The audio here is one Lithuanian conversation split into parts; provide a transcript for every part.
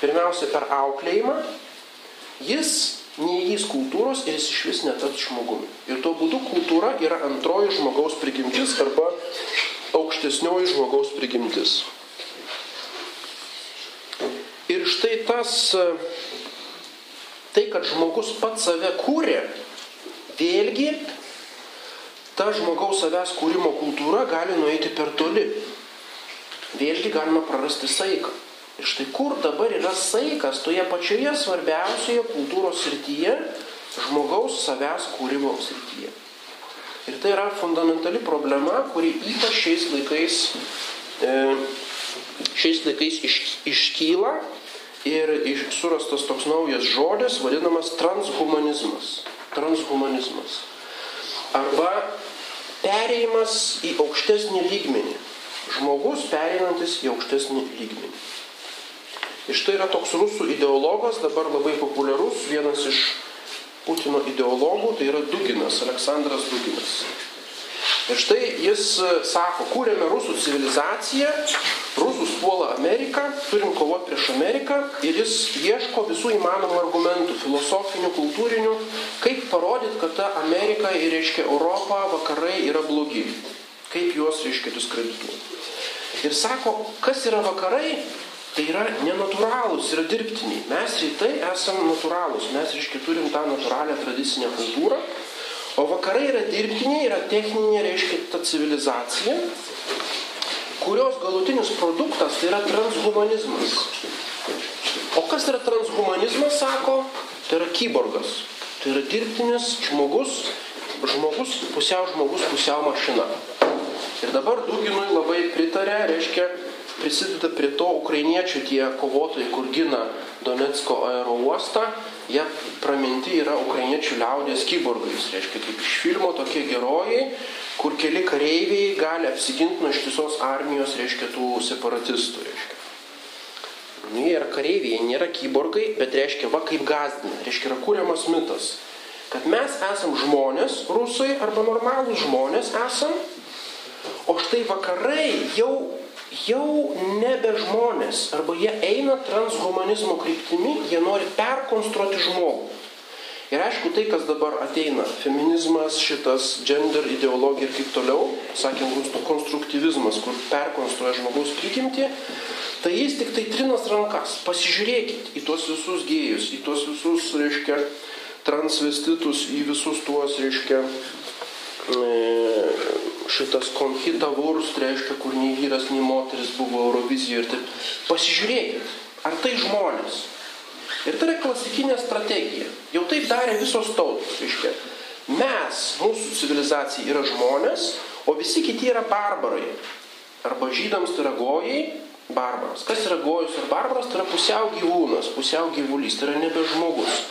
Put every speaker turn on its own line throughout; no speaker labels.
pirmiausia per auklėjimą, jis neįgys kultūros ir jis iš vis netaps žmogumi. Ir tuo būdu kultūra yra antroji žmogaus prigimtis arba aukštesnioji žmogaus prigimtis. Ir štai tas, tai kad žmogus pats save kūrė, vėlgi ta žmogaus savęs kūrimo kultūra gali nueiti per toli. Vėlgi galima prarasti saiką. Ir štai kur dabar yra saikas toje pačioje svarbiausioje kultūros srityje, žmogaus savęs kūrimo srityje. Ir tai yra fundamentali problema, kuri ypač šiais laikais, e, šiais laikais iš, iškyla ir iš, surastas toks naujas žodis, vadinamas transhumanizmas. Transhumanizmas. Arba perėjimas į aukštesnį lygmenį. Žmogus pereinantis į aukštesnį lygmenį. Ir štai yra toks rusų ideologas, dabar labai populiarus, vienas iš Putino ideologų, tai yra Duginas, Aleksandras Duginas. Ir štai jis e, sako, kūrėme rusų civilizaciją, rusus puola Ameriką, turim kovoti prieš Ameriką ir jis ieško visų įmanomų argumentų, filosofinių, kultūrinių, kaip parodyti, kad ta Amerika ir, reiškia, Europa, vakarai yra blogi. Kaip juos, reiškia, diskredituoti. Ir sako, kas yra vakarai, tai yra nenatūralūs, yra dirbtiniai. Mes rytai esame natūralūs, mes reiškia turim tą natūralią tradicinę kultūrą, o vakarai yra dirbtiniai, yra techninė, reiškia ta civilizacija, kurios galutinis produktas tai yra transhumanizmas. O kas yra transhumanizmas, sako, tai yra kyborgas. Tai yra dirbtinis žmogus, žmogus, pusiau žmogus, pusiau mašina. Ir dabar Duginui labai pritarė, reiškia, prisideda prie to ukrainiečių tie kovotojai, kur gina Donetsko aerouostą, jie praminti yra ukrainiečių liaudės kyborgais. Reiškia, kaip iš filmo tokie herojai, kur keli kareiviai gali apsiginti nuo ištisos armijos, reiškia, tų separatistų. Reiškia. Nu, jie yra kareiviai, jie nėra kyborgai, bet reiškia, va kaip gazdina. Reiškia, yra kūriamas mitas, kad mes esam žmonės, rusai arba normalūs žmonės esam, o štai vakarai jau jau nebe žmonės, arba jie eina transhumanizmo kryptimi, jie nori perkonstruoti žmogų. Ir aišku, tai, kas dabar ateina, feminizmas, šitas gender ideologija ir kaip toliau, sakėm, konstruktyvizmas, kur perkonstruoja žmogaus prigimtį, tai jis tik tai trinas rankas. Pasižiūrėkit į tuos visus gėjus, į tuos visus, reiškia, transvestitus, į visus tuos, reiškia, e, šitas konhita wurst reiškia, kur nei vyras, nei moteris buvo Eurovizijoje ir taip. Pasižiūrėkit, ar tai žmonės. Ir tai yra klasikinė strategija. Jau taip darė visos tautos. Reiškia, mes, mūsų civilizacija yra žmonės, o visi kiti yra barbarai. Arba žydams tai yra gojai, barbaras. Kas yra gojus ir barbaras, tai yra pusiau gyvūnas, pusiau gyvulys, tai yra nebe žmogus.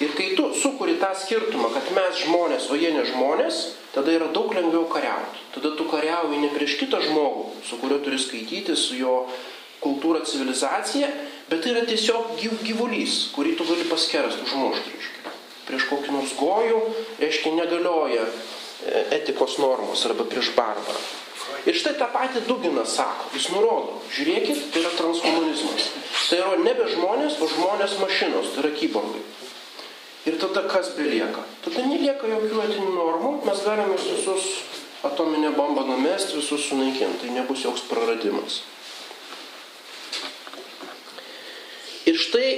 Ir kai tu sukuri tą skirtumą, kad mes žmonės, o jie ne žmonės, tada yra daug lengviau kariauti. Tada tu kariauji ne prieš kitą žmogų, su kuriuo turi skaityti, su jo kultūra, civilizacija, bet tai yra tiesiog gyv, gyvulys, kurį tu gali paskerast, užmušti. Reiškia. Prieš kokį nors gojų, reiškia, negalioja e, etikos normos arba prieš barbarą. Ir štai tą patį Duginas sako, jis nurodo, žiūrėkit, tai yra transhumanizmas. Tai yra nebe žmonės, o žmonės mašinos, tai yra kyborgai. Ir tada kas belieka? Tada nelieka jokių etinių normų, mes galime visus atominę bombą numesti, visus sunaikinti, tai nebus joks praradimas. Ir štai,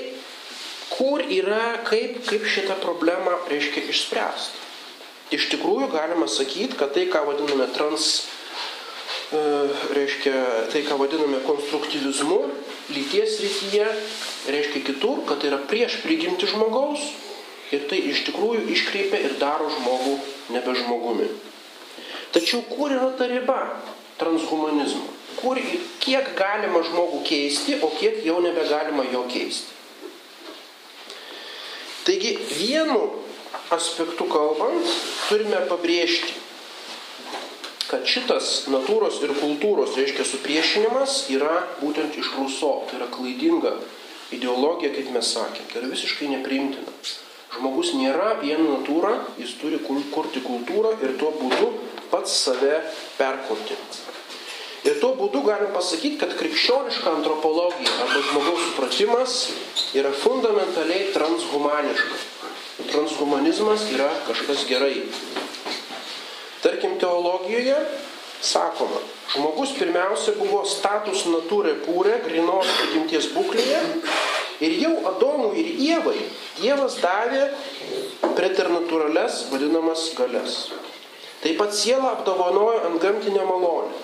kur yra, kaip, kaip šitą problemą reiškia išspręsti. Iš tikrųjų galima sakyti, kad tai, ką vadiname trans, e, reiškia, tai, ką vadiname konstruktyvizmu, lyties rytyje, reiškia kitur, kad tai yra prieš prigimti žmogaus, ir tai iš tikrųjų iškreipia ir daro žmogų nebe žmogumi. Tačiau kur yra ta riba transhumanizmo? Kur, kiek galima žmogų keisti, o kiek jau nebegalima jo keisti? Taigi vienu aspektu kalbant, turime pabrėžti, kad šitas natūros ir kultūros, reiškia, supriešinimas yra būtent iš Ruso, tai yra klaidinga ideologija, kaip mes sakėm, tai yra visiškai nepriimtina. Žmogus nėra vien natūra, jis turi kurti kultūrą ir tuo būdu pats save perkurti. Ir tuo būdu galim pasakyti, kad krikščioniška antropologija arba žmogaus supratimas yra fundamentaliai transhumaniška. Transhumanizmas yra kažkas gerai. Tarkim, teologijoje sakoma, žmogus pirmiausia buvo status natūrė pūrė, grinos prigimties būklėje ir jau Adomui ir Ievai Dievas davė preternatūrales vadinamas galias. Taip pat siela apdovanojo ant gamtinę malonę.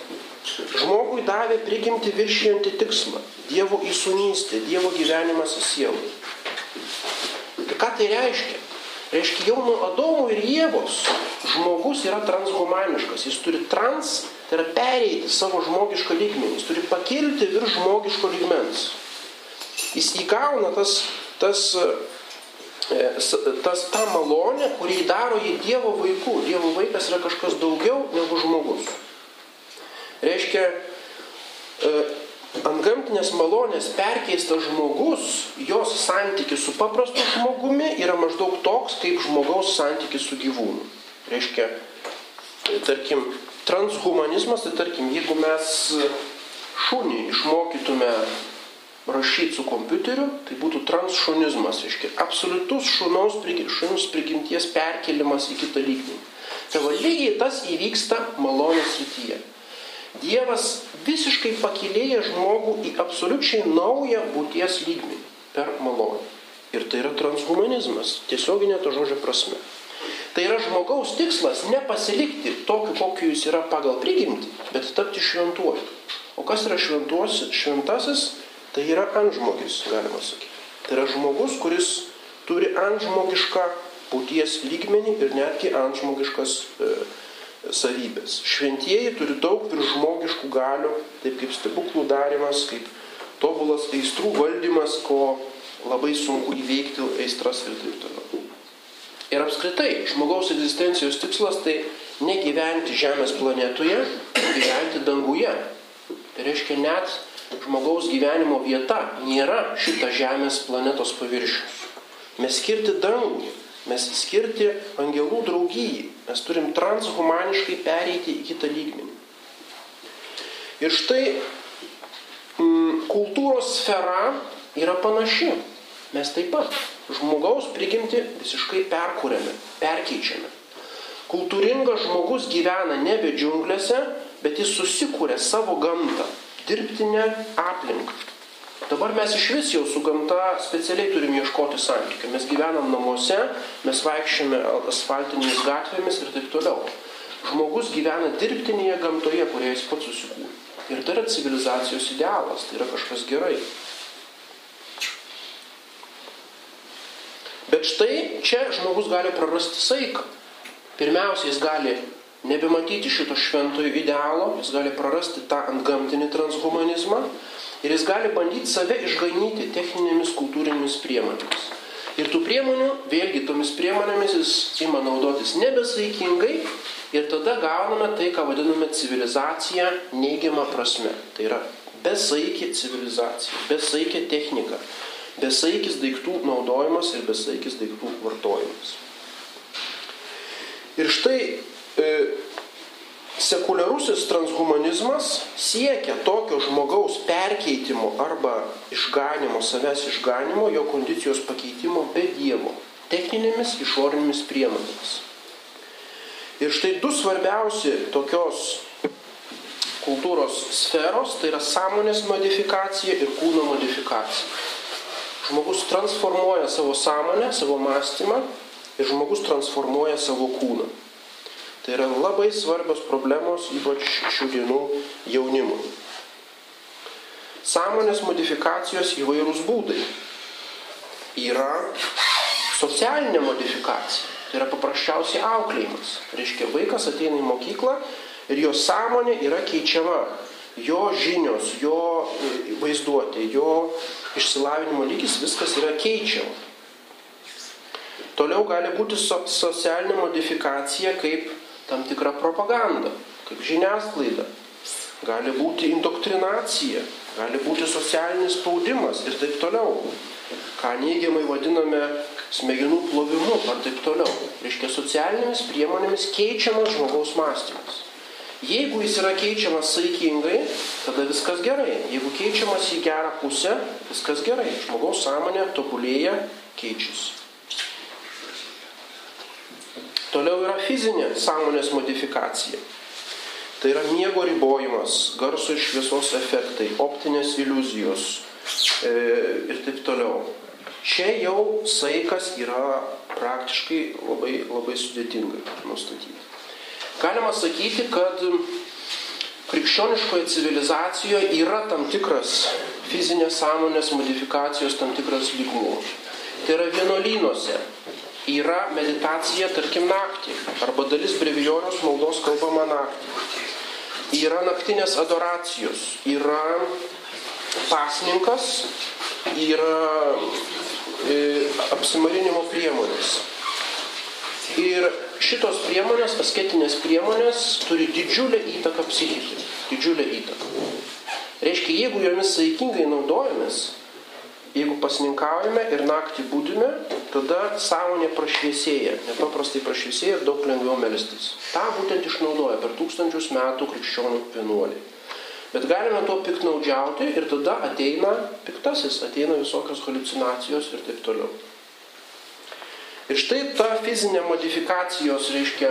Žmogui davė prigimti viršijantį tikslą - Dievo įsunystė, Dievo gyvenimas į sielą. Ir ką tai reiškia? Reiškia, jau nuo Adomo ir Jėvos žmogus yra transhumaniškas. Jis turi trans, tai yra pereiti savo žmogišką lygmenį. Jis turi pakilti virš žmogiško lygmens. Jis įgauna tas, tas, e, tas tą malonę, kurį daro į Dievo vaikų. Dievo vaikas yra kažkas daugiau negu žmogus. Reiškia, e, ant gamtinės malonės perkeistas žmogus, jos santykis su paprastu žmogumi yra maždaug toks, kaip žmogaus santykis su gyvūnu. Reiškia, tarkim, transhumanizmas, tai tarkim, jeigu mes šunį išmokytume rašyti su kompiuteriu, tai būtų transšunizmas, reiškia, absoliutus šunaus šuns prigimties perkelimas į kitą lygmenį. Tai va lygiai tas įvyksta malonės srityje. Dievas visiškai pakilėja žmogų į absoliučiai naują būties lygmenį per malonę. Ir tai yra transhumanizmas, tiesioginė to žodžio prasme. Tai yra žmogaus tikslas nepasilikti tokiu, kokiu jis yra pagal prigimtį, bet tapti šventuoju. O kas yra šventuos, šventasis? Tai yra antžmogis, galima sakyti. Tai yra žmogus, kuris turi antžmogišką būties lygmenį ir netgi antžmogiškas e, savybės. Šventieji turi daug viršžmogiškų galių, taip kaip stebuklų darimas, kaip tobulas aistrų valdymas, ko labai sunku įveikti aistras ir taip toliau. Ir apskritai, žmogaus egzistencijos tikslas tai negyventi Žemės planetoje, gyventi danguje. Tai reiškia, net žmogaus gyvenimo vieta nėra šita Žemės planetos paviršius. Mes skirti dangų, mes skirti angelų draugijai. Mes turim transhumaniškai pereiti į kitą lygmenį. Ir štai m, mm, kultūros sfera yra panaši. Mes taip pat žmogaus prigimti visiškai perkūrėme, perkeičiame. Kultūringas žmogus gyvena nebe džiunglėse, bet jis susikūrė savo gamtą, dirbtinę aplinką. Dabar mes iš vis jau su gamta specialiai turim ieškoti santykių. Mes gyvenam namuose, mes vaikščiame asfaltinėmis gatvėmis ir taip toliau. Žmogus gyvena dirbtinėje gamtoje, kurioje jis pats susikūrė. Ir tai yra civilizacijos idealas, tai yra kažkas gerai. Bet štai čia žmogus gali prarasti saiką. Pirmiausia, jis gali nebematyti šito šventojo idealo, jis gali prarasti tą antgamtinį transhumanizmą Ir jis gali bandyti save išganyti techninėmis kultūrinėmis priemonėmis. Ir tų priemonių, vėlgi tomis priemonėmis jis ima naudotis nebesaikingai ir tada gauname tai, ką vadiname civilizacija neigiamą prasme. Tai yra besaikė civilizacija, besaikė technika, besaikis daiktų naudojimas ir besaikis daiktų vartojimas. Ir štai Sekuliarusis transhumanizmas siekia tokio žmogaus perkeitimo arba išganimo, savęs išganimo, jo kondicijos pakeitimo be Dievo, techninėmis išorinėmis priemonėmis. Ir štai du svarbiausi tokios kultūros sferos tai yra sąmonės modifikacija ir kūno modifikacija. Žmogus transformuoja savo sąmonę, savo mąstymą ir žmogus transformuoja savo kūną. Tai yra labai svarbios problemos, ypač šių dienų jaunimui. Sąmonės modifikacijos įvairūs būdai. Yra socialinė modifikacija. Tai yra paprasčiausiai auklėjimas. Reiškia, vaikas ateina į mokyklą ir jo sąmonė yra keičiama. Jo žinios, jo vaizduotė, jo išsilavinimo lygis, viskas yra keičiama. Toliau gali būti so socialinė modifikacija kaip tam tikra propaganda, kaip žiniasklaida. Gali būti indoktrinacija, gali būti socialinis spaudimas ir taip toliau. Ką neigiamai vadiname smegenų plovimu ar taip toliau. Reiškia socialinėmis priemonėmis keičiamas žmogaus mąstymas. Jeigu jis yra keičiamas saikingai, tada viskas gerai. Jeigu keičiamas į gerą pusę, viskas gerai. Žmogaus sąmonė tobulėja, keičiasi. Toliau yra fizinė sąmonės modifikacija. Tai yra miego ribojimas, garso ir šviesos efektai, optinės iliuzijos e, ir taip toliau. Čia jau saikas yra praktiškai labai, labai sudėtingai nustatyti. Galima sakyti, kad krikščioniškoje civilizacijoje yra tam tikras fizinės sąmonės modifikacijos tam tikras lygmuo. Tai yra vienolynuose. Yra meditacija, tarkim, naktį. Arba dalis brevijorios maldos kalbama naktį. Yra naktinės adoracijos. Yra pasninkas. Yra E, apsimarinimo priemonės. Ir šitos priemonės, asketinės priemonės, turi didžiulę įtaką psichikai. Didžiulę įtaką. Reiškia, jeigu jomis saikingai naudojamės, jeigu pasninkaujame ir naktį būdime, tada sąmonė prašviesėja, nepaprastai prašviesėja ir daug lengviau melstis. Ta būtent išnaudoja per tūkstančius metų krikščionių vienuoliai. Bet galime tuo piknaudžiauti ir tada ateina piktasis, ateina visokios halucinacijos ir taip toliau. Ir štai ta fizinė modifikacijos, reiškia,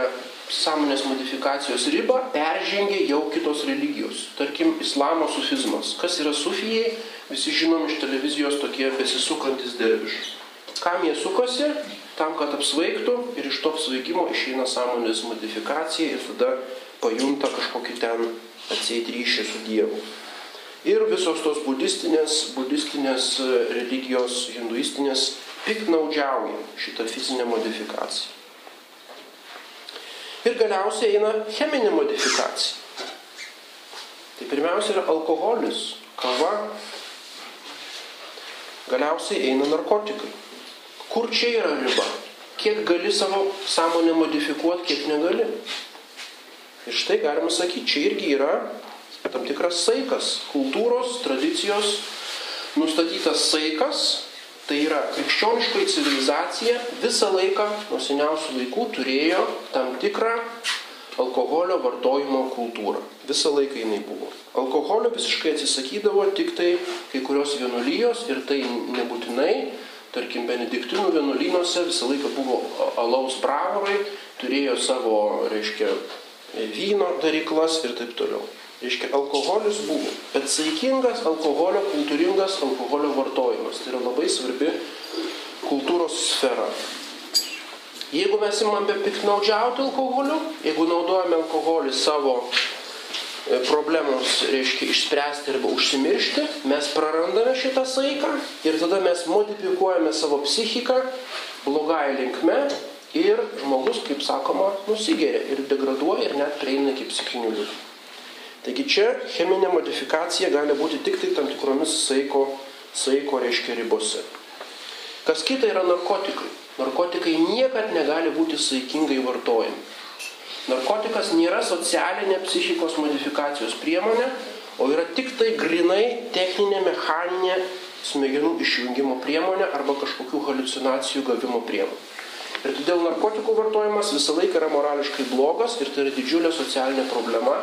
sąmonės modifikacijos ribą peržengia jau kitos religijos. Tarkim, islamo sufizmas. Kas yra sufijai, visi žinom iš televizijos tokie besisukantis dervišai. Kam jie sukasi? Tam, kad apsvaigtų ir iš to apsvaigimo išeina sąmonės modifikacija ir tada pajunta kažkokį ten atseit ryšį su Dievu. Ir visos tos budistinės, budistinės religijos, hinduistinės piknaudžiauja šitą fizinę modifikaciją. Ir galiausiai eina cheminė modifikacija. Tai pirmiausia yra alkoholis, kava, galiausiai eina narkotikai. Kur čia yra riba? Kiek gali savo sąmonę modifikuoti, kiek negali. Ir štai galima sakyti, čia irgi yra tam tikras saikas, kultūros, tradicijos nustatytas saikas, tai yra krikščioniškoji civilizacija visą laiką nuo seniausių laikų turėjo tam tikrą alkoholio vartojimo kultūrą. Visą laiką jinai buvo. Alkoholio visiškai atsisakydavo tik tai kai kurios vienuolijos ir tai nebūtinai, tarkim, benediktinų vienuolynuose visą laiką buvo alaus bravorai, turėjo savo, reiškia, vyno daryklas ir taip toliau. Reiškia, alkoholis buvo, bet saikingas alkoholio, kultūringas alkoholio vartojimas. Tai yra labai svarbi kultūros sfera. Jeigu mes imame piknaudžiauti alkoholiu, jeigu naudojame alkoholį savo e, problemams, reiškia, išspręsti arba užsimiršti, mes prarandame šitą saiką ir tada mes modifikuojame savo psichiką blogai linkme Ir žmogus, kaip sakoma, nusigeria ir degraduoja ir net prieina iki psichinių lygų. Taigi čia cheminė modifikacija gali būti tik tai tam tikromis saiko, saiko reiškia ribose. Kas kita yra narkotikai. Narkotikai niekad negali būti saikingai vartojami. Narkotikas nėra socialinė psichikos modifikacijos priemonė, o yra tik tai grinai techninė mechaninė smegenų išjungimo priemonė arba kažkokių halucinacijų gavimo priemonė. Ir todėl narkotikų vartojimas visą laiką yra morališkai blogas ir tai yra didžiulė socialinė problema.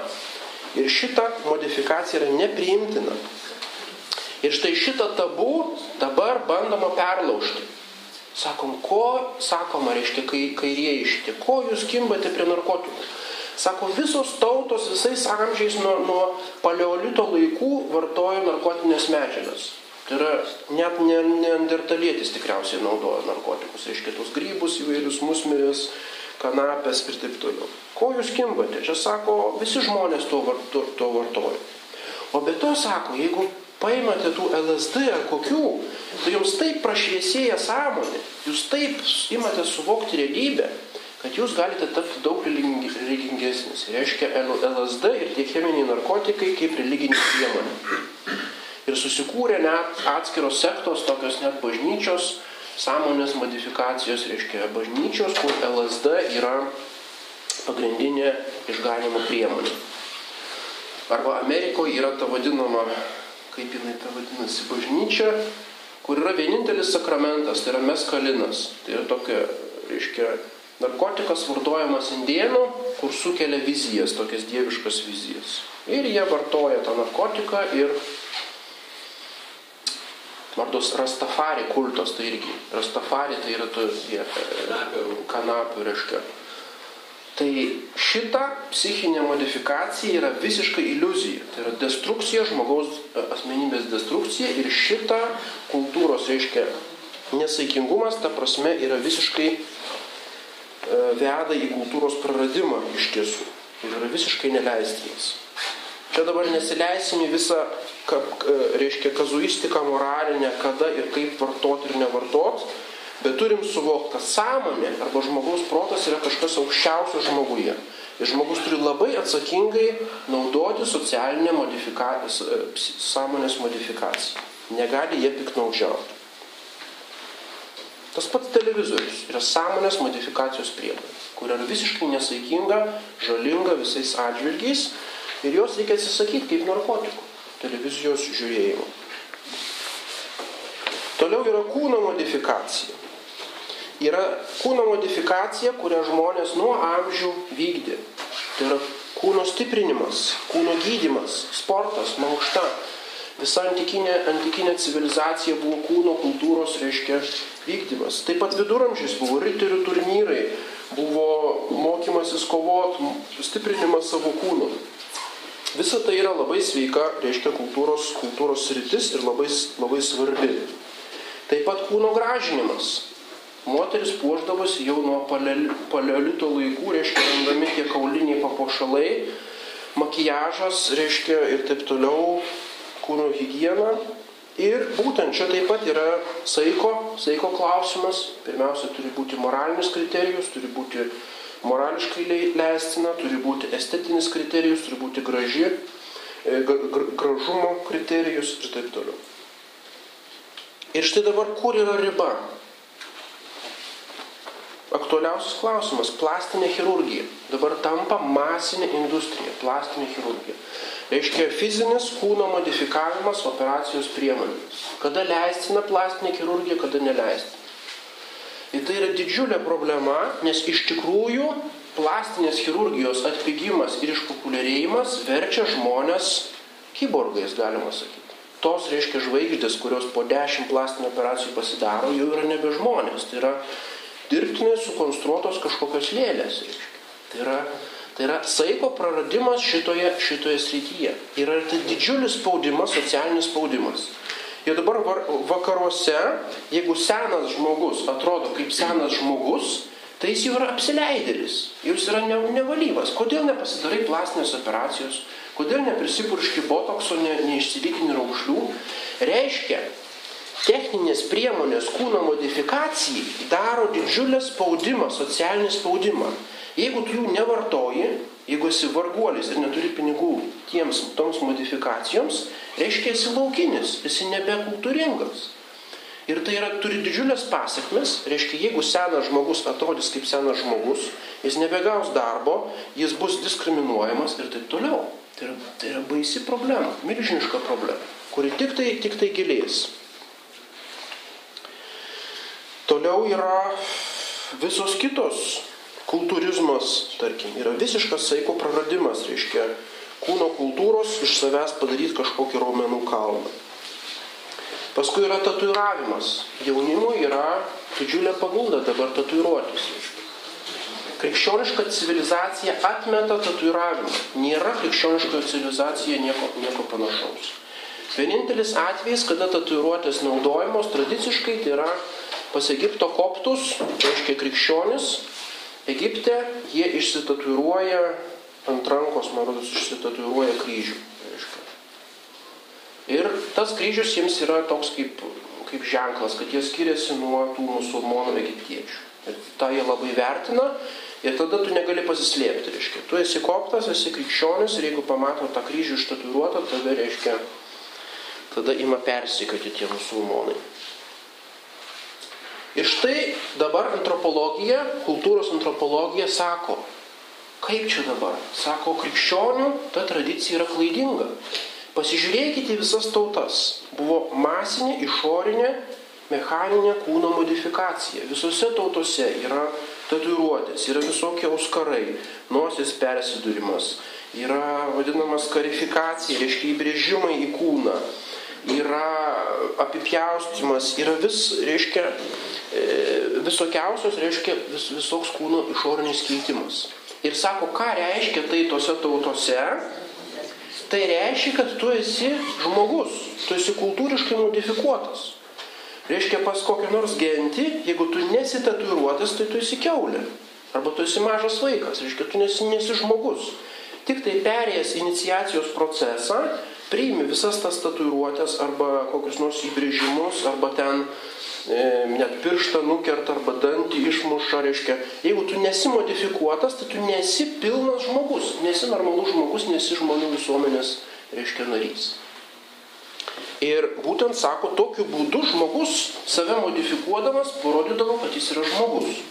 Ir šita modifikacija yra nepriimtina. Ir štai šitą tabų dabar bandoma perlaužti. Sakom, ko, sakoma, reiškia, kai kairieji šitie, ko jūs kimbate prie narkotikų? Sako, visos tautos visais amžiais nuo, nuo paleolito laikų vartojo narkotinės medžiagas. Tai yra net neandertalietis tikriausiai naudoja narkotikus, reiškia tos grybus įvairius musmirės, kanapės ir taip toliau. Ko jūs kimbate? Čia sako, visi žmonės to, to, to vartoja. O be to sako, jeigu paimate tų LSD ar kokių, tai jums taip prašviesėja sąmonė, jūs taip imate suvokti realybę, kad jūs galite tapti daug religingesnis. Reiškia LSD ir tie cheminiai narkotikai kaip religinė priemonė. Ir susikūrė net atskiros sektos, tokios net bažnyčios, sąmonės modifikacijos, reiškia bažnyčios, kur LSD yra pagrindinė išganimo priemonė. Arba Amerikoje yra ta vadinama, kaip jinai ta vadinasi, bažnyčia, kur yra vienintelis sakramentas, tai yra meskalinas. Tai yra tokia, reiškia, Narkotikas vartojamas indienų, kur sukelia vizijas, tokias dieviškas vizijas. Ir jie vartoja tą narkotiką ir vardos Rastafari kultos, tai irgi. Rastafari tai yra to, jie, kanapių, reiškia. Tai šita psichinė modifikacija yra visiškai iliuzija. Tai yra destrukcija, žmogaus e, asmenybės destrukcija ir šita kultūros, reiškia, nesaikingumas, ta prasme, yra visiškai e, veda į kultūros praradimą iš tiesų. Ir yra visiškai neleistinas. Čia dabar nesileisim į visą, kap, e, reiškia, kazuistiką moralinę, kada ir kaip vartot ir nevartot, Bet turim suvokti, kad sąmonė arba žmogaus protas yra kažkas aukščiausio žmoguje. Ir žmogus turi labai atsakingai naudoti socialinę modifikaciją, e, sąmonės modifikaciją. Negali jie piknaudžiauti. Tas pats televizorius yra sąmonės modifikacijos priemonė, kur yra visiškai nesaikinga, žalinga visais atžvilgiais ir jos reikia atsisakyti kaip narkotikų televizijos žiūrėjimo. Toliau yra kūno modifikacija yra kūno modifikacija, kurią žmonės nuo amžių vykdė. Tai yra kūno stiprinimas, kūno gydimas, sportas, mankšta. Visa antikinė, antikinė civilizacija buvo kūno kultūros, reiškia, vykdymas. Taip pat viduramžiais buvo riterių turnyrai, buvo mokymasis kovot, stiprinimas savo kūno. Visa tai yra labai sveika, reiškia, kultūros, kultūros sritis ir labai, labai svarbi. Taip pat kūno gražinimas. Moteris puoždavosi jau nuo paleolito laikų, reiškia, randami tie kauliniai papuošalai, makijažas, reiškia, ir taip toliau, kūno hygiena. Ir būtent čia taip pat yra saiko, saiko klausimas. Pirmiausia, turi būti moralinis kriterijus, turi būti morališkai leistina, turi būti estetinis kriterijus, turi būti graži, e, gražumo kriterijus ir taip toliau. Ir štai dabar kur yra riba? aktualiausias klausimas - plastinė chirurgija. Dabar tampa masinė industrija - plastinė chirurgija. Reiškia fizinis kūno modifikavimas operacijos priemonėmis. Kada leistina plastinė chirurgija, kada neleistina. Ir tai yra didžiulė problema, nes iš tikrųjų plastinės chirurgijos atpigimas ir išpopuliarėjimas verčia žmonės kiborgais, galima sakyti. Tos, reiškia, žvaigždės, kurios po dešimt plastinių operacijų pasidaro, jau yra nebe žmonės. Tai yra dirbtinai sukonstruotos kažkokios lėlės. Tai yra, tai yra saiko praradimas šitoje, šitoje srityje. Yra tai didžiulis spaudimas, socialinis spaudimas. Ir dabar vakaruose, jeigu senas žmogus atrodo kaip senas žmogus, tai jis jau yra apsileidėlis, jis yra ne, nevalyvas. Kodėl nepasidarai plastinės operacijos, kodėl neprisipurški botokso, ne, neišsilygini raukšlių, reiškia, techninės priemonės kūno modifikacijai daro didžiulį spaudimą, socialinį spaudimą. Jeigu tu jų nevartoji, jeigu esi varguolis ir neturi pinigų tiems, toms modifikacijoms, reiškia esi laukinis, esi nebekultūringas. Ir tai yra, turi didžiulės pasiekmes, reiškia, jeigu senas žmogus atrodys kaip senas žmogus, jis nebegaus darbo, jis bus diskriminuojamas ir taip toliau. Tai yra, tai yra baisi problema, milžiniška problema, kuri tik tai, tik tai gilės. Toliau yra visos kitos. Kultūrizmas, tarkim, yra visiškas saiko praradimas, reiškia kūno kultūros iš savęs padaryti kažkokį raumenų kalną. Paskui yra tatuiravimas. Jaunimui yra didžiulė pagunda dabar tatuiruotis. Krikščioniška civilizacija atmeta tatuiravimą. Nėra krikščioniškoje civilizacijoje nieko, nieko panašaus. Vienintelis atvejis, kada tatuiruotės naudojamos tradiciškai, tai yra pas Egipto koptus, reiškia krikščionis, Egipte jie išsitatuiruoja ant rankos, man rodos, išsitatuiruoja kryžių. Reiškia. Ir tas kryžius jiems yra toks kaip, kaip ženklas, kad jie skiriasi nuo tų musulmonų egiptiečių. Ir tą jie labai vertina ir tada tu negali pasislėpti, reiškia. Tu esi koptas, esi krikščionis ir jeigu pamato tą kryžių ištatuiruotą, tave, reiškia, tada ima persikoti tie musulmonai. Ir štai dabar antropologija, kultūros antropologija sako, kaip čia dabar? Sako, krikščionių ta tradicija yra klaidinga. Pasižiūrėkite visas tautas. Buvo masinė išorinė mechaninė kūno modifikacija. Visose tautose yra tatuiruotės, yra visokie auskarai, nosis persidūrimas, yra vadinamas karifikacija, reiškia įbrėžimai į kūną, yra apipjaustimas, yra vis, reiškia, e, visokiausios, reiškia, vis, visoks kūno išorinis keitimas. Ir sako, ką reiškia tai tose tautose? Tai reiškia, kad tu esi žmogus, tu esi kultūriškai modifikuotas. Reiškia, pas kokią nors gentį, jeigu tu nesi tatuiruotas, tai tu esi keulė. Arba tu esi mažas vaikas, reiškia, tu nesi, nesi žmogus. Tik tai perėjęs iniciacijos procesą, priimi visas tas tatuiruotės arba kokius nors įbrėžimus, arba ten e, net pirštą nukerta arba dantį išmuša, reiškia, jeigu tu nesi modifikuotas, tai tu nesi pilnas žmogus, nesi normalus žmogus, nesi žmonių visuomenės, reiškia, narys. Ir būtent sako, tokiu būdu žmogus save modifikuodamas parodydavo, kad jis yra žmogus.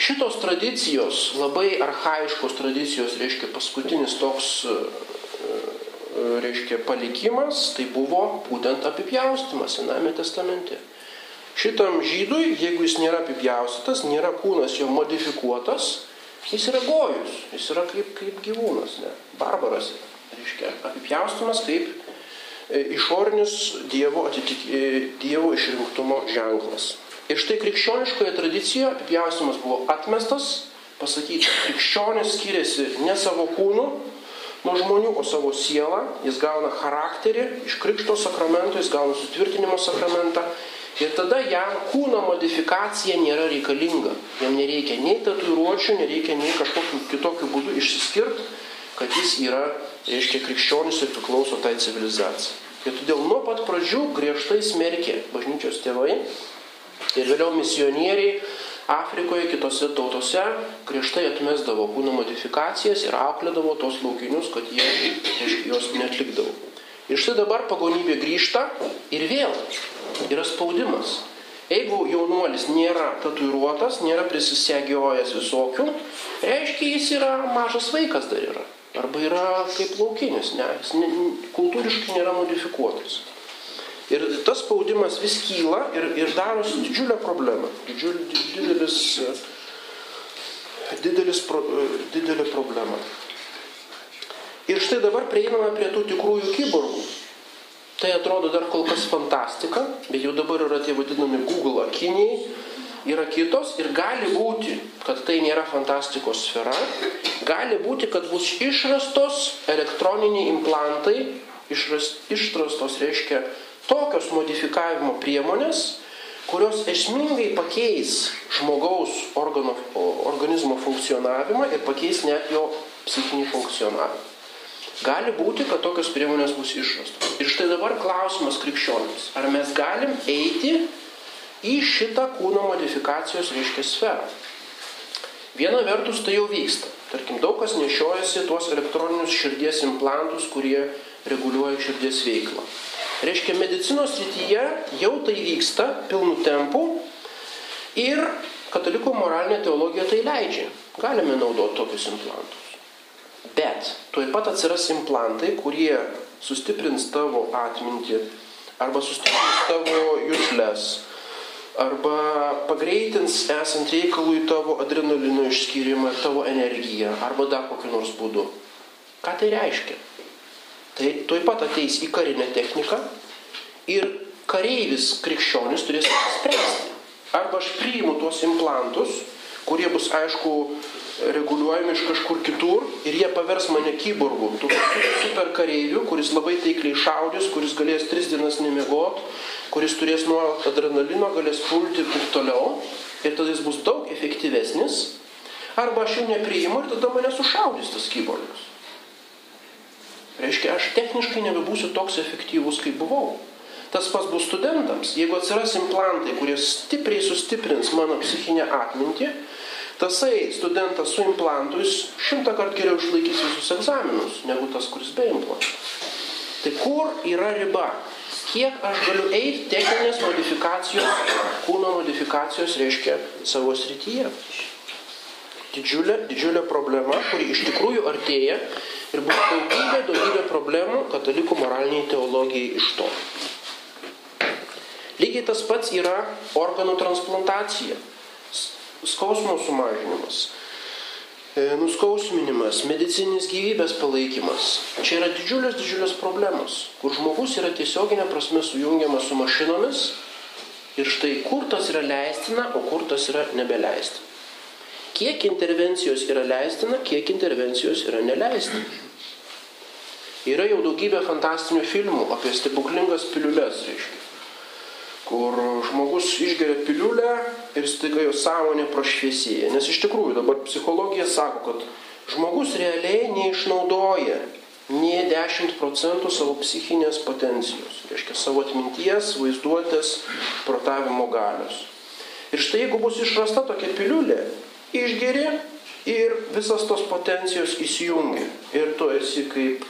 Šitos tradicijos, labai arhaiškos tradicijos, reiškia paskutinis toks, reiškia palikimas, tai buvo būtent apipjaustimas Sename testamente. Šitam žydui, jeigu jis nėra apipjaustytas, nėra kūnas jo modifikuotas, jis yra gojus, jis yra kaip, kaip gyvūnas, ne, barbaras. Reiškia, apipjaustimas kaip E, išorinis Dievo, atitik, e, dievo išrinktumo ženklas. Ir štai krikščioniškoje tradicijoje apipjausimas buvo atmestas, pasakyta, krikščionis skiriasi ne savo kūnu nuo žmonių, o savo sielą, jis gauna charakterį, iš krikšto sakramento jis gauna sutvirtinimo sakramentą. Ir tada jam kūno modifikacija nėra reikalinga. Jam nereikia nei tatuiruočių, nereikia nei kažkokiu kitokiu būdu išsiskirti, kad jis yra reiškia krikščionis ir priklauso tai civilizacijai. Ir todėl nuo pat pradžių griežtai smerkė bažnyčios tėvai ir vėliau misionieriai Afrikoje, kitose tautose griežtai atmesdavo kūno modifikacijas ir auklėdavo tos laukinius, kad jie jos netlikdavo. Ir štai dabar pagonybė grįžta ir vėl yra spaudimas. Jeigu jaunuolis nėra tatuiruotas, nėra prisisegiojęs visokių, reiškia jis yra mažas vaikas dar yra. Arba yra kaip laukinis, ne, jis ne, kultūriškai nėra modifikuotas. Ir tas spaudimas vis kyla ir, ir darosi didžiulę problemą. Didžiul, didelis, didelis, didelė problema. Ir štai dabar prieiname prie tų tikrųjų kyborgų. Tai atrodo dar kol kas fantastika, bet jau dabar yra tie vadinami Google akiniai, yra kitos ir gali būti, kad tai nėra fantastikos sfera, gali būti, kad bus išrastos elektroniniai implantai, išras, išrastos reiškia tokios modifikavimo priemonės, kurios esmingai pakeis žmogaus organo, organizmo funkcionavimą ir pakeis net jo psichinį funkcionavimą. Gali būti, kad tokios priemonės bus išrastos. Ir štai dabar klausimas krikščionims. Ar mes galim eiti į šitą kūno modifikacijos reiškia sferą. Viena vertus tai jau vyksta. Tarkim, daug kas nešiojasi tuos elektroninius širdies implantus, kurie reguliuoja širdies veiklą. Reiškia, medicinos srityje jau tai vyksta pilnu tempu ir katalikų moralinė teologija tai leidžia. Galime naudoti tokius implantus. Bet tuoj pat atsiras implantai, kurie sustiprins tavo atmintį arba sustiprins tavo jūslės arba pagreitins esant reikalui tavo adrenalino išskyrimą tavo energiją, arba dar kokiu nors būdu. Ką tai reiškia? Tai tuoj pat ateis į karinę techniką ir kareivis krikščionis turės spręsti. Arba aš priimu tuos implantus, kurie bus aišku reguliuojami iš kažkur kitur ir jie pavers mane kyborgu, super kareiviu, kuris labai taikliai šaudys, kuris galės tris dienas nemiegot, kuris turės nuolat adrenalino, galės pulti ir taip toliau. Ir tada jis bus daug efektyvesnis. Arba aš jų nepriimu ir tada mane sušaudys tas kyborgas. Reiškia, aš techniškai nebebūsiu toks efektyvus, kaip buvau. Tas pas bus studentams. Jeigu atsiras implantai, kurie stipriai sustiprins mano psichinę atmintį, tasai studentas su implantu jis šimtą kartų geriau išlaikys visus egzaminus, negu tas, kuris be implantų. Tai kur yra riba? kiek aš galiu eiti techninės modifikacijos, kūno modifikacijos reiškia savo srityje. Didžiulė, didžiulė problema, kuri iš tikrųjų artėja ir bus daugybė, daugybė problemų katalikų moraliniai teologijai iš to. Lygiai tas pats yra organų transplantacija. skausmo sumažinimas, e, nuskausminimas, medicininis gyvybės palaikymas. Čia yra didžiulės, didžiulės problemos, kur žmogus yra tiesioginė prasme sujungiamas su mašinomis ir štai kur tas yra leistina, o kur tas yra nebeleistina. Kiek intervencijos yra leistina, kiek intervencijos yra neleistina. Yra jau daugybė fantastinių filmų apie stebuklingas piliulės, reiškia kur žmogus išgeria piliulę ir staiga jo sąmonė prašviesėja. Nes iš tikrųjų dabar psichologija sako, kad žmogus realiai neišnaudoja nie 10 procentų savo psichinės potencijos, reiškia savo atminties, vaizduotės, protavimo galios. Ir štai jeigu bus išrasta tokia piliulė, išgeri ir visas tos potencijos įsijungia. Ir tu esi kaip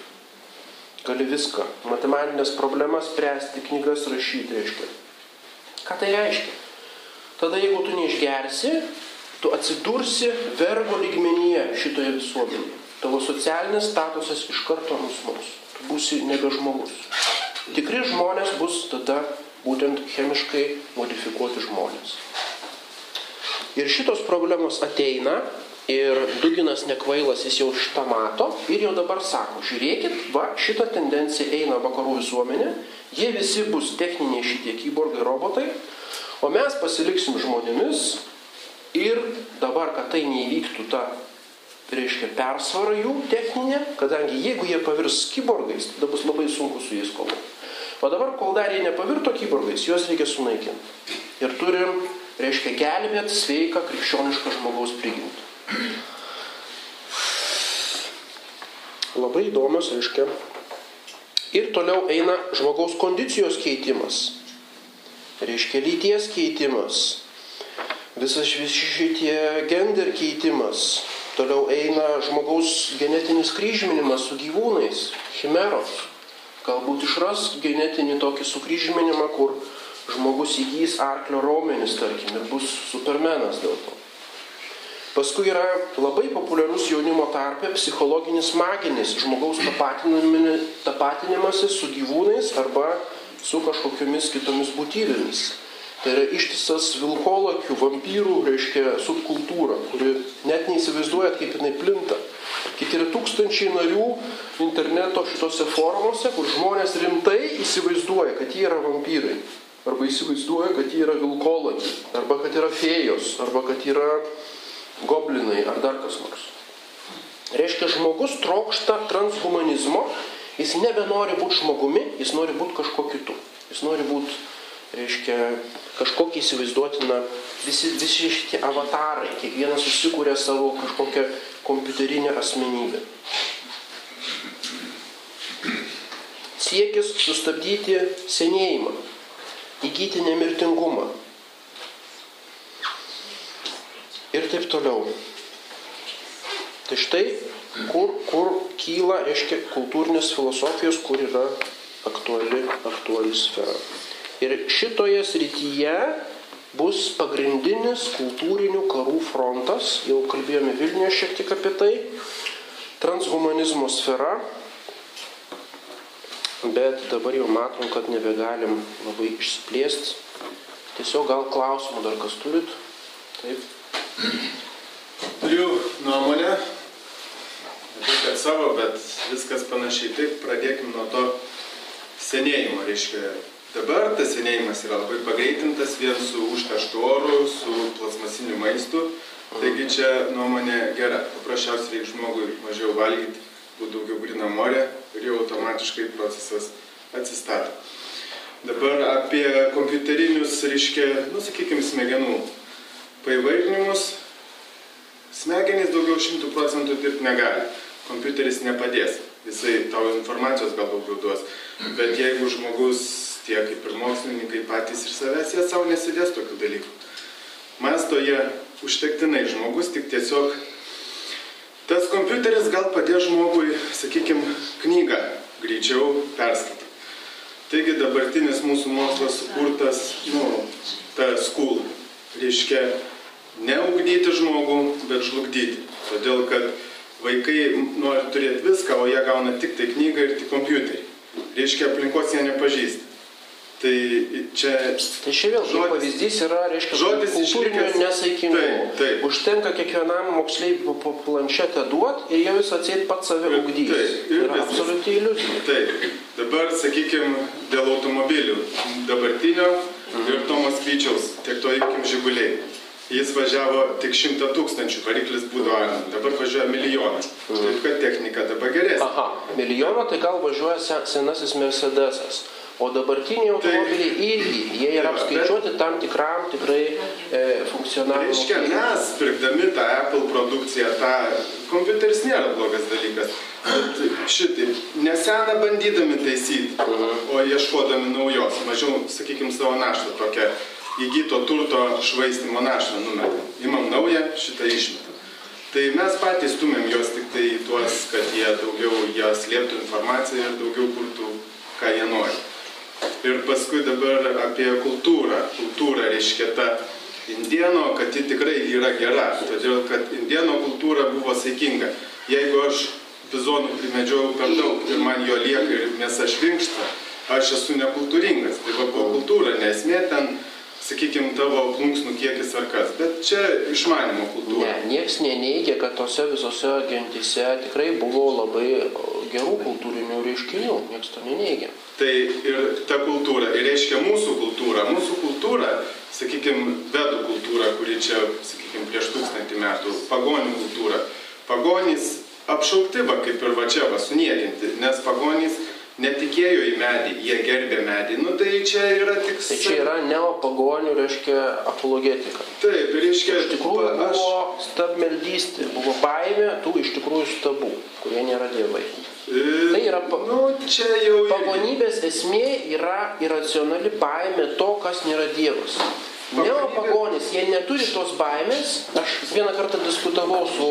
gali viską, matematinės problemas spręsti, knygas rašyti, reiškia. Ką tai reiškia? Tada jeigu tu neišgersi, tu atsidursi vergo lygmenyje šitoje visuomenėje. Tavo socialinis statusas iš karto nusmus. Tu būsi nebe žmogus. Tikri žmonės bus tada būtent chemiškai modifikuoti žmonės. Ir šitos problemos ateina ir Duginas nekvailas, jis jau šitą mato ir jau dabar sako, žiūrėkit, va, šita tendencija eina vakarų visuomenė, jie visi bus techniniai šitie kyborgai robotai, o mes pasiliksim žmonėmis ir dabar, kad tai neįvyktų ta, reiškia, persvara jų techninė, kadangi jeigu jie pavirs kyborgais, tada bus labai sunku su jais kovoti. O dabar, kol dar jie nepavirto kyborgais, juos reikia sunaikinti. Ir turim, reiškia, gelbėti sveiką krikščionišką žmogaus prigimtį. Labai įdomios, reiškia. Ir toliau eina žmogaus kondicijos keitimas. Reiškia lyties keitimas. Visas visi šitie gender keitimas. Toliau eina žmogaus genetinis kryžminimas su gyvūnais, chimeros. Galbūt išras genetinį tokį sukryžminimą, kur žmogus įgys arklio raumenis, tarkim, ir bus supermenas dėl to. Paskui yra labai populiarus jaunimo tarpe psichologinis maginis žmogaus tapatinimasis su gyvūnais arba su kažkokiamis kitomis būtybėmis. Tai yra ištisas vilkolakių, vampyrų, reiškia, subkultūra, kuri net neįsivaizduoja, kaip jinai plinta. Kiek yra tūkstančiai narių interneto šitose formuose, kur žmonės rimtai įsivaizduoja, kad jie yra vampyrai. Arba įsivaizduoja, kad jie yra vilkolakiai. Arba kad yra fėjos. Arba kad yra goblinai ar dar kas nors. Reiškia, žmogus trokšta transhumanizmo, jis nebenori būti žmogumi, jis nori būti kažkuo kitu. Jis nori būti, reiškia, kažkokį įsivaizduotiną, visi, visi šitie avatarai, kiekvienas susikūrė savo kažkokią kompiuterinę asmenybę. Siekis sustabdyti senėjimą, įgyti nemirtingumą, ir taip toliau. Tai štai, kur, kur kyla, reiškia, kultūrinės filosofijos, kur yra aktuali, aktuali sfera. Ir šitoje srityje bus pagrindinis kultūrinių karų frontas, jau kalbėjome Vilniuje šiek tiek apie tai, transhumanizmo sfera, bet dabar jau matom, kad nebegalim labai išsiplėsti. Tiesiog gal klausimų dar kas turit? Taip.
Turiu nuomonę, kad savo, bet viskas panašiai taip, pradėkime nuo to senėjimo. Reiškia, dabar tas senėjimas yra labai pagreitintas vien su užtaštu oru, su plasmasiniu maistu. Taigi čia nuomonė gera. Paprasčiausiai reikia žmogui mažiau valgyti, būtų daugiau grina morė ir jau automatiškai procesas atsistato. Dabar apie kompiuterinius, reiškia, nu sakykime, smegenų paįvairinimus, smegenys daugiau šimtų procentų dirbti negali. Kompiuteris nepadės. Jisai tau informacijos gal daugiau duos. Bet jeigu žmogus, tiek kaip ir mokslininkai patys ir savęs, jie savo nesidės tokių dalykų. Masto jie užtektinai žmogus, tik tiesiog tas kompiuteris gal padės žmogui, sakykime, knygą greičiau perskaityti. Taigi dabartinis mūsų mokslas sukurtas, nu, ta skul, reiškia neugdyti žmogų, bet žlugdyti. Todėl, kad vaikai nori turėti viską, o jie gauna tik tai knygą ir tik kompiuterį. Reiškia, aplinkos jie nepažįsta. Tai čia...
Tai čia vėl žodis, pavyzdys yra, reiškia,
žodis
kultūrinio
išlikęs-
nesaikingumo.
Taip, taip.
Užtenka kiekvienam moksleiviui po planšetę duoti ir jau jis atseit pats save ugdys.
taip,
Tai
ir
yra absoliučiai iliuzija.
Taip, dabar sakykime dėl automobilių dabartinio ir Tomas Vyčiaus, tiek to imkim žiguliai. Jis važiavo tik šimtą tūkstančių, variklis būdavo, dabar važiuoja milijoną. Taip kad technika dabar geresnė.
Aha, milijono tai gal važiuoja se- senasis Mercedesas. O dabartiniai automobiliai irgi, jie yra
Tai
apskaičiuoti tam tikram tikrai e, funkcionavimo.
Reiškia, mes pirkdami tą Apple produkciją, tą kompiuteris nėra blogas dalykas. Bet šitai, neseną bandydami taisyti, o ieškodami naujos, mažiau, sakykime, savo naštą tokią įgyto turto švaistimo naštą numetam. Imam naują, šitą išmetam. Tai mes patys stumėm juos tik tai tuos, kad jie daugiau jie slėptų informaciją ir daugiau kurtų, ką jie nori. Ir paskui dabar apie kultūrą. Kultūra reiškia ta indieno, kad ji tikrai yra gera, todėl kad indieno kultūra buvo saikinga. Jeigu aš bizonų primedžiojau per daug ir man jo lieka ir mėsa švinkšta, aš esu nekultūringas. Tai va buvo kultūra, nesmė ten, sakykime, tavo plunksnų kiekis ar kas. Bet čia išmanimo kultūra.
Ne, nieks neneigia, kad tose visose gentise tikrai buvo labai gerų kultūrinių reiškinių. Nieks to neneigia.
Tai ir ta kultūra, ir reiškia mūsų kultūra. Mūsų kultūra, sakykime, vedų kultūra, kuri čia, sakykime, prieš tūkstantį metų, pagonių kultūra. Pagonys apšaukti, va, kaip ir va čia, va, suniekinti, nes pagonys netikėjo į medį, jie gerbė medį. Nu tai čia yra tik...
Tai čia yra neopagonių, reiškia, apologetika.
Taip, reiškia,
Iš tikrųjų
aš...
buvo stabmeldystė, buvo baimė tų iš tikrųjų stabų, kurie nėra dievai.
E,
Tai yra pa-
Nu, čia jau...
Pagonybės esmė yra iracionali baimė to, kas nėra dievas. Neopagonis, jie neturi tos baimės. Aš vieną kartą diskutavau su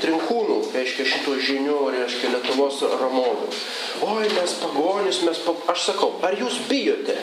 Trinkūnu, reiškia šito žinių, reiškia Lietuvos ramovių. Oi, mes pagonis, mes pa... Aš sakau, ar jūs bijote?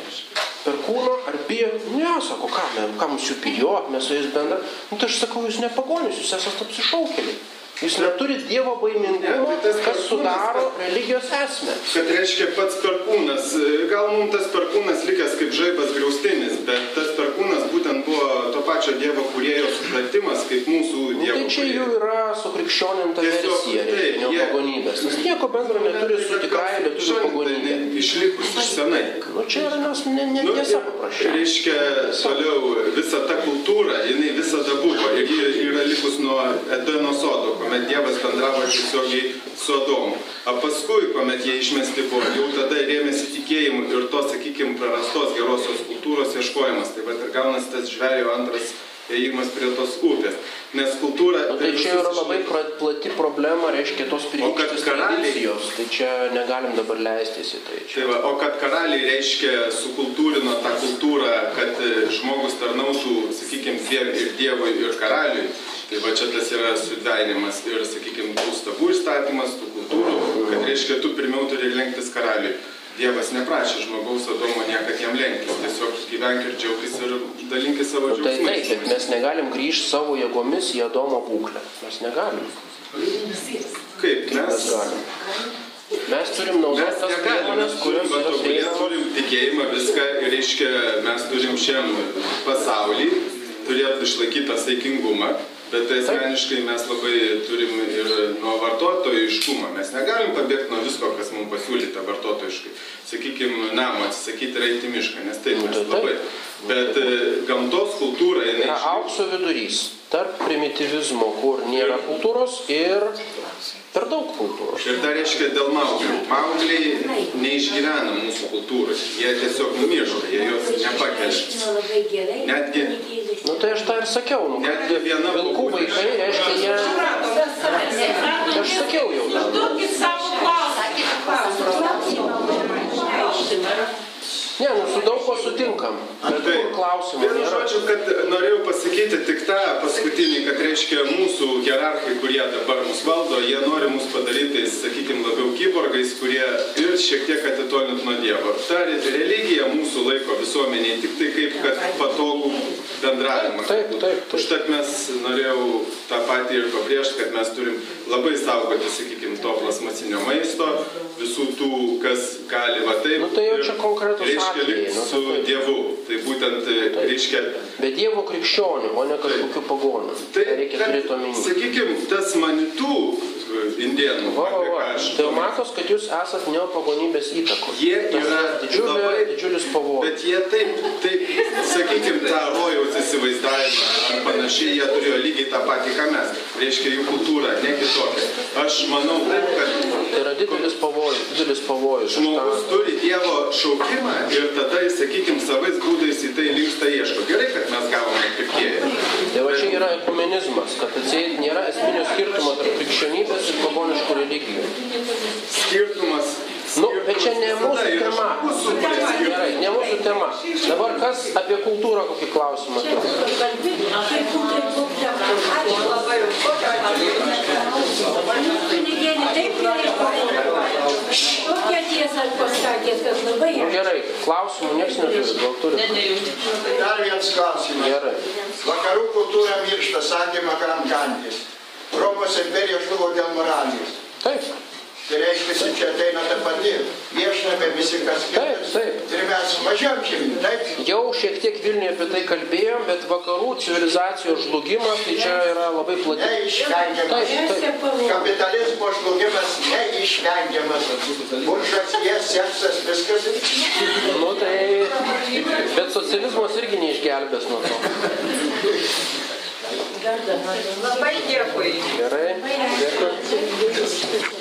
Per kūno, ar bijot? Ne, sako, ką, mes, ką mums jų bijot, mes su jais bendra. Nu, tai aš sakau, jūs ne pagonis, jūs esate apsišaukėliai. Jūs neturit Dievo baimingumo,
Ne, tai
kas sudaro
tas-
religijos esmę.
kad reiškia pats perkūnas. Gal mums tas perkūnas likęs kaip žaibas griaustinis, bet tas perkūnas būtent buvo to pačio Dievo kurėjo supratimas, kaip mūsų
Nu,
Dievo.
tai čia
kūrėjo.
jau yra sukrikščioninta versija reiškinio
jie-
pagonybės. Nes nieko bendro neturi su tikrąja lietuvių pagonybė.
Išlikus iš senai.
Nu čia yra nes ne, ne,
Nu,
tiesa
ir
paprasčiausiai.
Reiškia, toliau visa ta kultūra, jinai visada buvo ir ji yra likus nuo Edeno sodo, kuomet Dievas bendravo tiesiogiai su Adomu. O paskui, kuomet jie išmesti buvo, jau tada rėmėsi tikėjimu ir to, sakykime, prarastos gerosios kultūros ieškojimas. Tai va ir gaunasi tas žvejo antras ėjimas prie tos upės. Nes kultūra...
Nu, tai čia yra labai pra- plati problema, reiškia tos pirmykštės tradicijos. Tai čia negalim dabar leistis į tai. Čia.
Tai va, o kad karaliai reiškia sukultūrino tą kultūrą, kad žmogus tarnautų, sakykime, ir Dievui, ir karaliui, tai va čia tas yra sudvainimas ir, sakykime, tų stabų įstatymas, tų kultūrų, kad reiškia, tu pirmiau turi lenktis karaliui. Dievas neprašė žmogaus Adomo niekad jam lenktis, tiesiog gyvenk ir džiaugtis ir dalinkis savo
Nu, tai taip,
džiaugsmais.
bet mes negalim grįžti savo jėgomis į Adomo būklę. Mes negalim.
Kaip
Mes
mes?
Mes turim
Mes
naudoti tas priemonės,
mes
kurios yra prieinamos.
turim tikėjimą viską ir reiškia, mes turim šiam pasaulį turėtų išlaikyti tą saikingumą, bet tai asmeniškai mes labai turim ir nuo vartotojiškumo. Mes negalim pabėgti nuo visko, kas mums pasiūlyta vartotojiškai. Sakykime, namo atsisakyti į mišką, nes taip mes labai. Bet e, gamtos kultūra,
yra
išliks.
aukso vidurys tarp primitivizmo, kur nėra kultūros ir per daug kultūros.
Ir dar reiškia dėl mauglių. Maugliai neišgyvena mūsų kultūrai. Jie tiesiog numiršta, jie jos nepakelia. Netgi
Nu tai aš tą ir sakiau, nu, kad
Netgi viena
vilkų vaikai, reiškia, jie... Aš sakiau jau tą.
Duokit savo klausimą.
Ne, nu su daug ko sutinkam. Bet kur klausimų
Vienu žodžiu, kad norėjau pasakyti tik tą paskutinį, kad reiškia mūsų hierarchai, kurie dabar mus valdo, jie nori mus padaryti, sakykime, labiau kyborgais, kurie ir šiek tiek atitolint nuo Dievo. Ta religija mūsų laiko visuomeniai tik tai kaip, kad patogų bendravimą.
Taip, taip, taip.
Užtat mes norėjau tą patį ir pabrėžti, kad mes turim labai saugoti, sakykime, to plasmasinio maisto, visų tų, kas gali va taip.
Nu, tai jau čia konkretūs
Reiškia, likti
nu,
su
tai taip.
Dievu. Tai būtent, reiškia,
Bet Dievo krikščionių, o ne kažkokių pagonių. Tai reikia turėti omeny.
sakykime, tas manitų e, indėnų,
Va, va, va. Tai matos, kad jūs esat neopagonybės įtakos.
Jie
Tas
yra
didžiulė,
labai-
didžiulis pavojus.
Bet jie taip, taip sakykime, tą rojaus įsivaizdavimą ar panašiai, jie turėjo lygiai tą patį, ką mes. Reiškia, jų kultūra, ne kitokia. Aš manau taip, kad
Tai yra didelis pavojus, didelis pavojus.
Žmogus
tą-
turi Dievo šaukimą ir tada sakykime, savais būdais į tai linksta ieško. Gerai, kad mes gavome pirkėją.
Tai va čia yra ekumenizmas, kad atseit nėra esminio skirtumo tarp krikščionybės ir pagoniškų religijų.
Skirtumas.
Nu, bet čia ne mūsų tema. Gerai, ne mūsų tema. Dabar kas apie kultūrą kokį klausimą turi?
Tokią tiesą pasakėt, kad labai
Nu, gerai, klausimų niekas neturi, gal turi?
Dar vienas klausimas.
Gerai.
Vakarų kultūra miršta, sakė Magram Gandis. Romos imperija žlugo dėl moralės.
Taip,
Tai reiškia, čia ateina ta pati. Viešname visi kas
Taip,
kitas.
taip.
Ir mes mažiau čia, taip?
jau šiek tiek Vilniuje apie tai kalbėjom, bet vakarų civilizacijos žlugimas, tai čia yra labai plati.
Neišvengiamas.
Taip, taip.
Kapitalizmo žlugimas neišvengiamas. Buržasija, seksas, viskas.
Nu tai, bet socializmas irgi neišgelbės nuo to.
Дякую. Дякую.